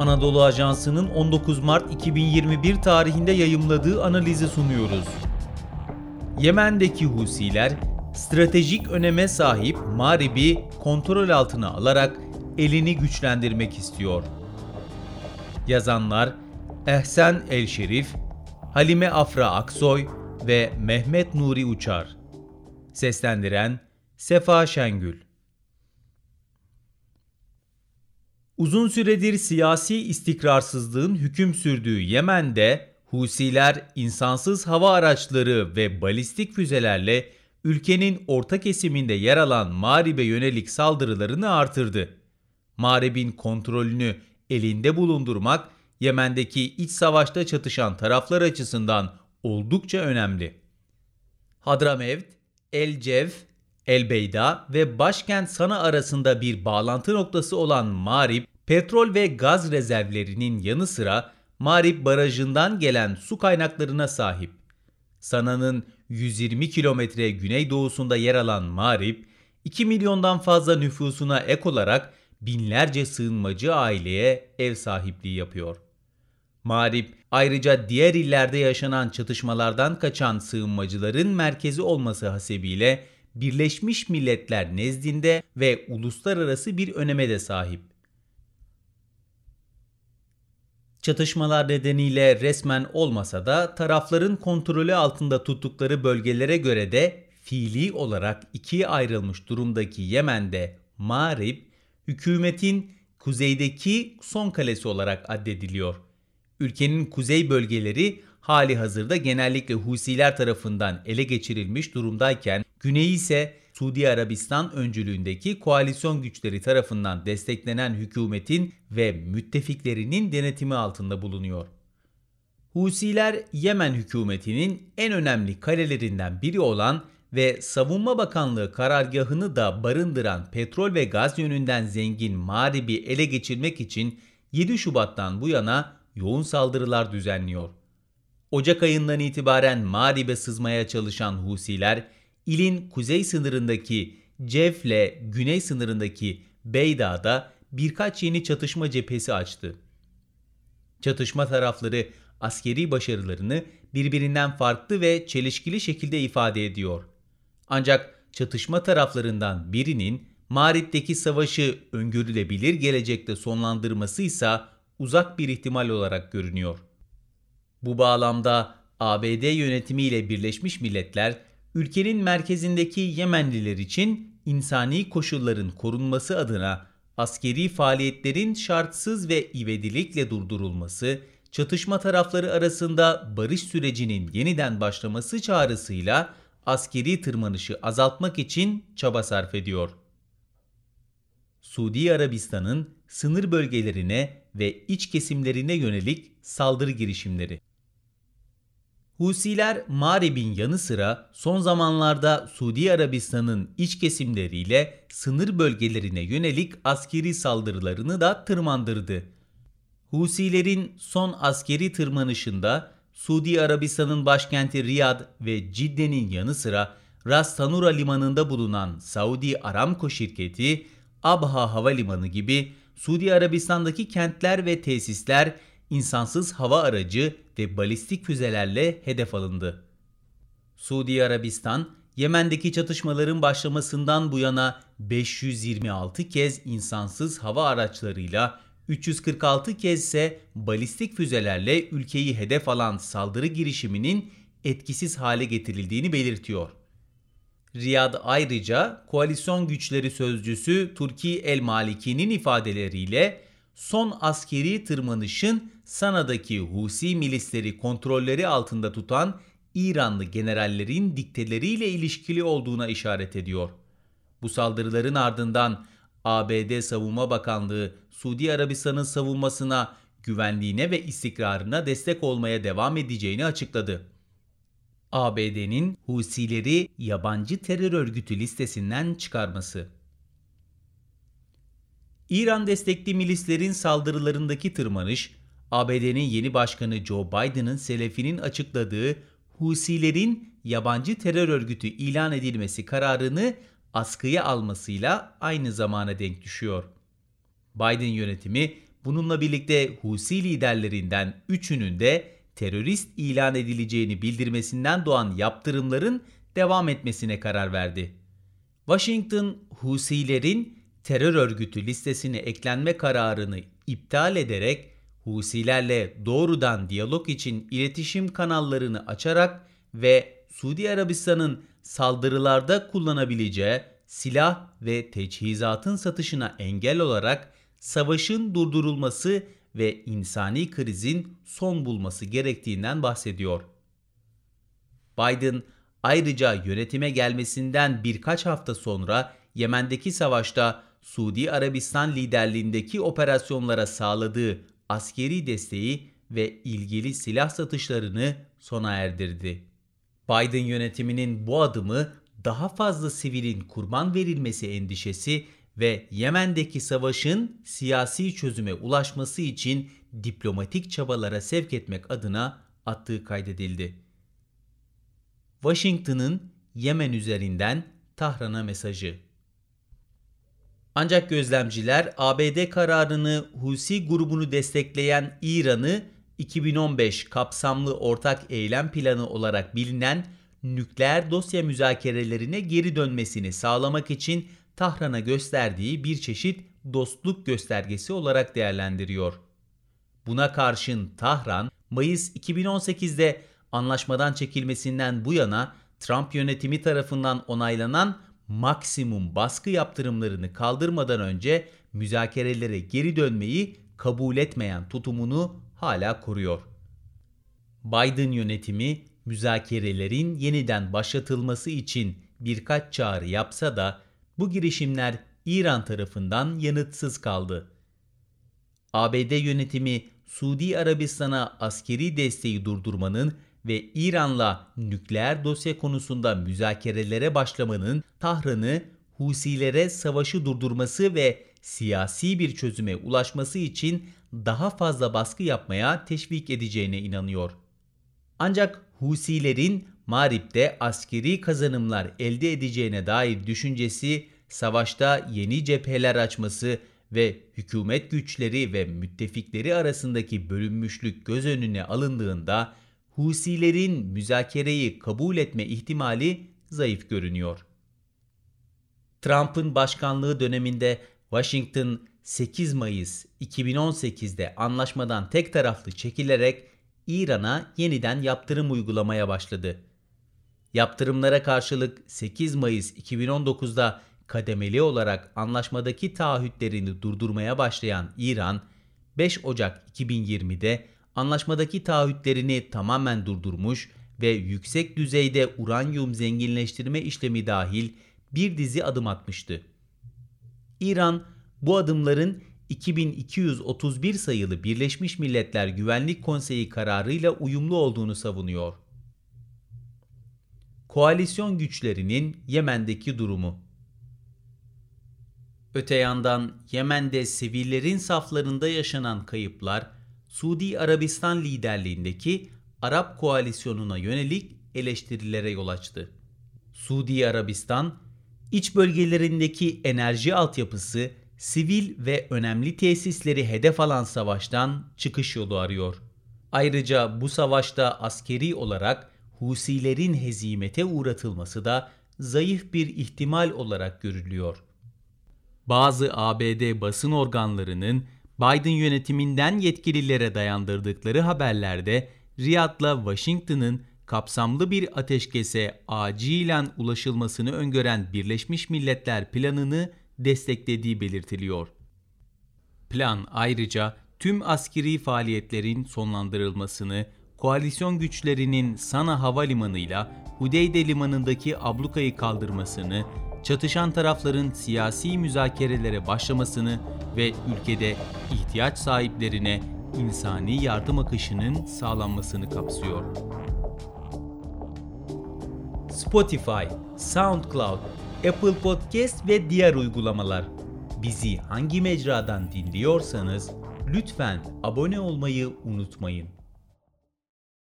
Anadolu Ajansı'nın 19 Mart 2021 tarihinde yayımladığı analizi sunuyoruz. Yemen'deki Husiler stratejik öneme sahip Marib'i kontrol altına alarak elini güçlendirmek istiyor. Yazanlar Ehsen El Şerif, Halime Afra Aksoy ve Mehmet Nuri Uçar. Seslendiren Sefa Şengül. Uzun süredir siyasi istikrarsızlığın hüküm sürdüğü Yemen'de Husiler insansız hava araçları ve balistik füzelerle ülkenin orta kesiminde yer alan Marib'e yönelik saldırılarını artırdı. Marib'in kontrolünü elinde bulundurmak Yemen'deki iç savaşta çatışan taraflar açısından oldukça önemli. Hadramevt, El Cev, El Beyda ve başkent Sana arasında bir bağlantı noktası olan Marib, petrol ve gaz rezervlerinin yanı sıra Marib Barajı'ndan gelen su kaynaklarına sahip. Sana'nın 120 kilometre güneydoğusunda yer alan Marib, 2 milyondan fazla nüfusuna ek olarak binlerce sığınmacı aileye ev sahipliği yapıyor. Marib ayrıca diğer illerde yaşanan çatışmalardan kaçan sığınmacıların merkezi olması hasebiyle Birleşmiş Milletler nezdinde ve uluslararası bir öneme de sahip. Çatışmalar nedeniyle resmen olmasa da tarafların kontrolü altında tuttukları bölgelere göre de fiili olarak ikiye ayrılmış durumdaki Yemen'de Marib, hükümetin kuzeydeki son kalesi olarak addediliyor. Ülkenin kuzey bölgeleri hali hazırda genellikle Husiler tarafından ele geçirilmiş durumdayken güneyi ise Suudi Arabistan öncülüğündeki koalisyon güçleri tarafından desteklenen hükümetin ve müttefiklerinin denetimi altında bulunuyor. Husiler Yemen hükümetinin en önemli kalelerinden biri olan ve Savunma Bakanlığı karargahını da barındıran petrol ve gaz yönünden zengin Marib'i ele geçirmek için 7 Şubat'tan bu yana yoğun saldırılar düzenliyor. Ocak ayından itibaren Marib'e sızmaya çalışan Husiler, ilin kuzey sınırındaki Cev'le güney sınırındaki Beyda'da birkaç yeni çatışma cephesi açtı. Çatışma tarafları askeri başarılarını birbirinden farklı ve çelişkili şekilde ifade ediyor. Ancak çatışma taraflarından birinin Marib'deki savaşı öngörülebilir gelecekte sonlandırması ise uzak bir ihtimal olarak görünüyor. Bu bağlamda ABD yönetimiyle Birleşmiş Milletler ülkenin merkezindeki Yemenliler için insani koşulların korunması adına askeri faaliyetlerin şartsız ve ivedilikle durdurulması, çatışma tarafları arasında barış sürecinin yeniden başlaması çağrısıyla askeri tırmanışı azaltmak için çaba sarf ediyor. Suudi Arabistan'ın sınır bölgelerine ve iç kesimlerine yönelik saldırı girişimleri. Husiler Marib'in yanı sıra son zamanlarda Suudi Arabistan'ın iç kesimleriyle sınır bölgelerine yönelik askeri saldırılarını da tırmandırdı. Husilerin son askeri tırmanışında Suudi Arabistan'ın başkenti Riyad ve Cidde'nin yanı sıra Ras Tanura limanında bulunan Saudi Aramco şirketi, Abha Havalimanı gibi Suudi Arabistan'daki kentler ve tesisler insansız hava aracı ve balistik füzelerle hedef alındı. Suudi Arabistan, Yemen'deki çatışmaların başlamasından bu yana 526 kez insansız hava araçlarıyla 346 kez ise balistik füzelerle ülkeyi hedef alan saldırı girişiminin etkisiz hale getirildiğini belirtiyor. Riyad ayrıca koalisyon güçleri sözcüsü Turki El Maliki'nin ifadeleriyle son askeri tırmanışın Sana'daki Husi milisleri kontrolleri altında tutan İranlı generallerin dikteleriyle ilişkili olduğuna işaret ediyor. Bu saldırıların ardından ABD Savunma Bakanlığı Suudi Arabistan'ın savunmasına, güvenliğine ve istikrarına destek olmaya devam edeceğini açıkladı. ABD'nin Husileri yabancı terör örgütü listesinden çıkarması. İran destekli milislerin saldırılarındaki tırmanış, ABD'nin yeni başkanı Joe Biden'ın selefinin açıkladığı Husilerin yabancı terör örgütü ilan edilmesi kararını askıya almasıyla aynı zamana denk düşüyor. Biden yönetimi Bununla birlikte Husi liderlerinden üçünün de terörist ilan edileceğini bildirmesinden doğan yaptırımların devam etmesine karar verdi. Washington, Husilerin terör örgütü listesine eklenme kararını iptal ederek Husilerle doğrudan diyalog için iletişim kanallarını açarak ve Suudi Arabistan'ın saldırılarda kullanabileceği silah ve teçhizatın satışına engel olarak savaşın durdurulması ve insani krizin son bulması gerektiğinden bahsediyor. Biden ayrıca yönetime gelmesinden birkaç hafta sonra Yemen'deki savaşta Suudi Arabistan liderliğindeki operasyonlara sağladığı askeri desteği ve ilgili silah satışlarını sona erdirdi. Biden yönetiminin bu adımı daha fazla sivilin kurban verilmesi endişesi ve Yemen'deki savaşın siyasi çözüme ulaşması için diplomatik çabalara sevk etmek adına attığı kaydedildi. Washington'ın Yemen üzerinden Tahran'a mesajı ancak gözlemciler ABD kararını Husi grubunu destekleyen İran'ı 2015 kapsamlı ortak eylem planı olarak bilinen nükleer dosya müzakerelerine geri dönmesini sağlamak için Tahran'a gösterdiği bir çeşit dostluk göstergesi olarak değerlendiriyor. Buna karşın Tahran, Mayıs 2018'de anlaşmadan çekilmesinden bu yana Trump yönetimi tarafından onaylanan maksimum baskı yaptırımlarını kaldırmadan önce müzakerelere geri dönmeyi kabul etmeyen tutumunu hala koruyor. Biden yönetimi müzakerelerin yeniden başlatılması için birkaç çağrı yapsa da bu girişimler İran tarafından yanıtsız kaldı. ABD yönetimi Suudi Arabistan'a askeri desteği durdurmanın ve İran'la nükleer dosya konusunda müzakerelere başlamanın Tahran'ı Husilere savaşı durdurması ve siyasi bir çözüme ulaşması için daha fazla baskı yapmaya teşvik edeceğine inanıyor. Ancak Husilerin Marib'de askeri kazanımlar elde edeceğine dair düşüncesi savaşta yeni cepheler açması ve hükümet güçleri ve müttefikleri arasındaki bölünmüşlük göz önüne alındığında Husilerin müzakereyi kabul etme ihtimali zayıf görünüyor. Trump'ın başkanlığı döneminde Washington 8 Mayıs 2018'de anlaşmadan tek taraflı çekilerek İran'a yeniden yaptırım uygulamaya başladı. Yaptırımlara karşılık 8 Mayıs 2019'da kademeli olarak anlaşmadaki taahhütlerini durdurmaya başlayan İran, 5 Ocak 2020'de anlaşmadaki taahhütlerini tamamen durdurmuş ve yüksek düzeyde uranyum zenginleştirme işlemi dahil bir dizi adım atmıştı. İran bu adımların 2231 sayılı Birleşmiş Milletler Güvenlik Konseyi kararıyla uyumlu olduğunu savunuyor. Koalisyon güçlerinin Yemen'deki durumu Öte yandan Yemen'de sivillerin saflarında yaşanan kayıplar Suudi Arabistan liderliğindeki Arap koalisyonuna yönelik eleştirilere yol açtı. Suudi Arabistan, iç bölgelerindeki enerji altyapısı, sivil ve önemli tesisleri hedef alan savaştan çıkış yolu arıyor. Ayrıca bu savaşta askeri olarak Husilerin hezimete uğratılması da zayıf bir ihtimal olarak görülüyor. Bazı ABD basın organlarının Biden yönetiminden yetkililere dayandırdıkları haberlerde Riyad'la Washington'ın kapsamlı bir ateşkese acilen ulaşılmasını öngören Birleşmiş Milletler planını desteklediği belirtiliyor. Plan ayrıca tüm askeri faaliyetlerin sonlandırılmasını, koalisyon güçlerinin Sana Havalimanı'yla Hudeyde Limanı'ndaki ablukayı kaldırmasını çatışan tarafların siyasi müzakerelere başlamasını ve ülkede ihtiyaç sahiplerine insani yardım akışının sağlanmasını kapsıyor. Spotify, SoundCloud, Apple Podcast ve diğer uygulamalar. Bizi hangi mecradan dinliyorsanız lütfen abone olmayı unutmayın.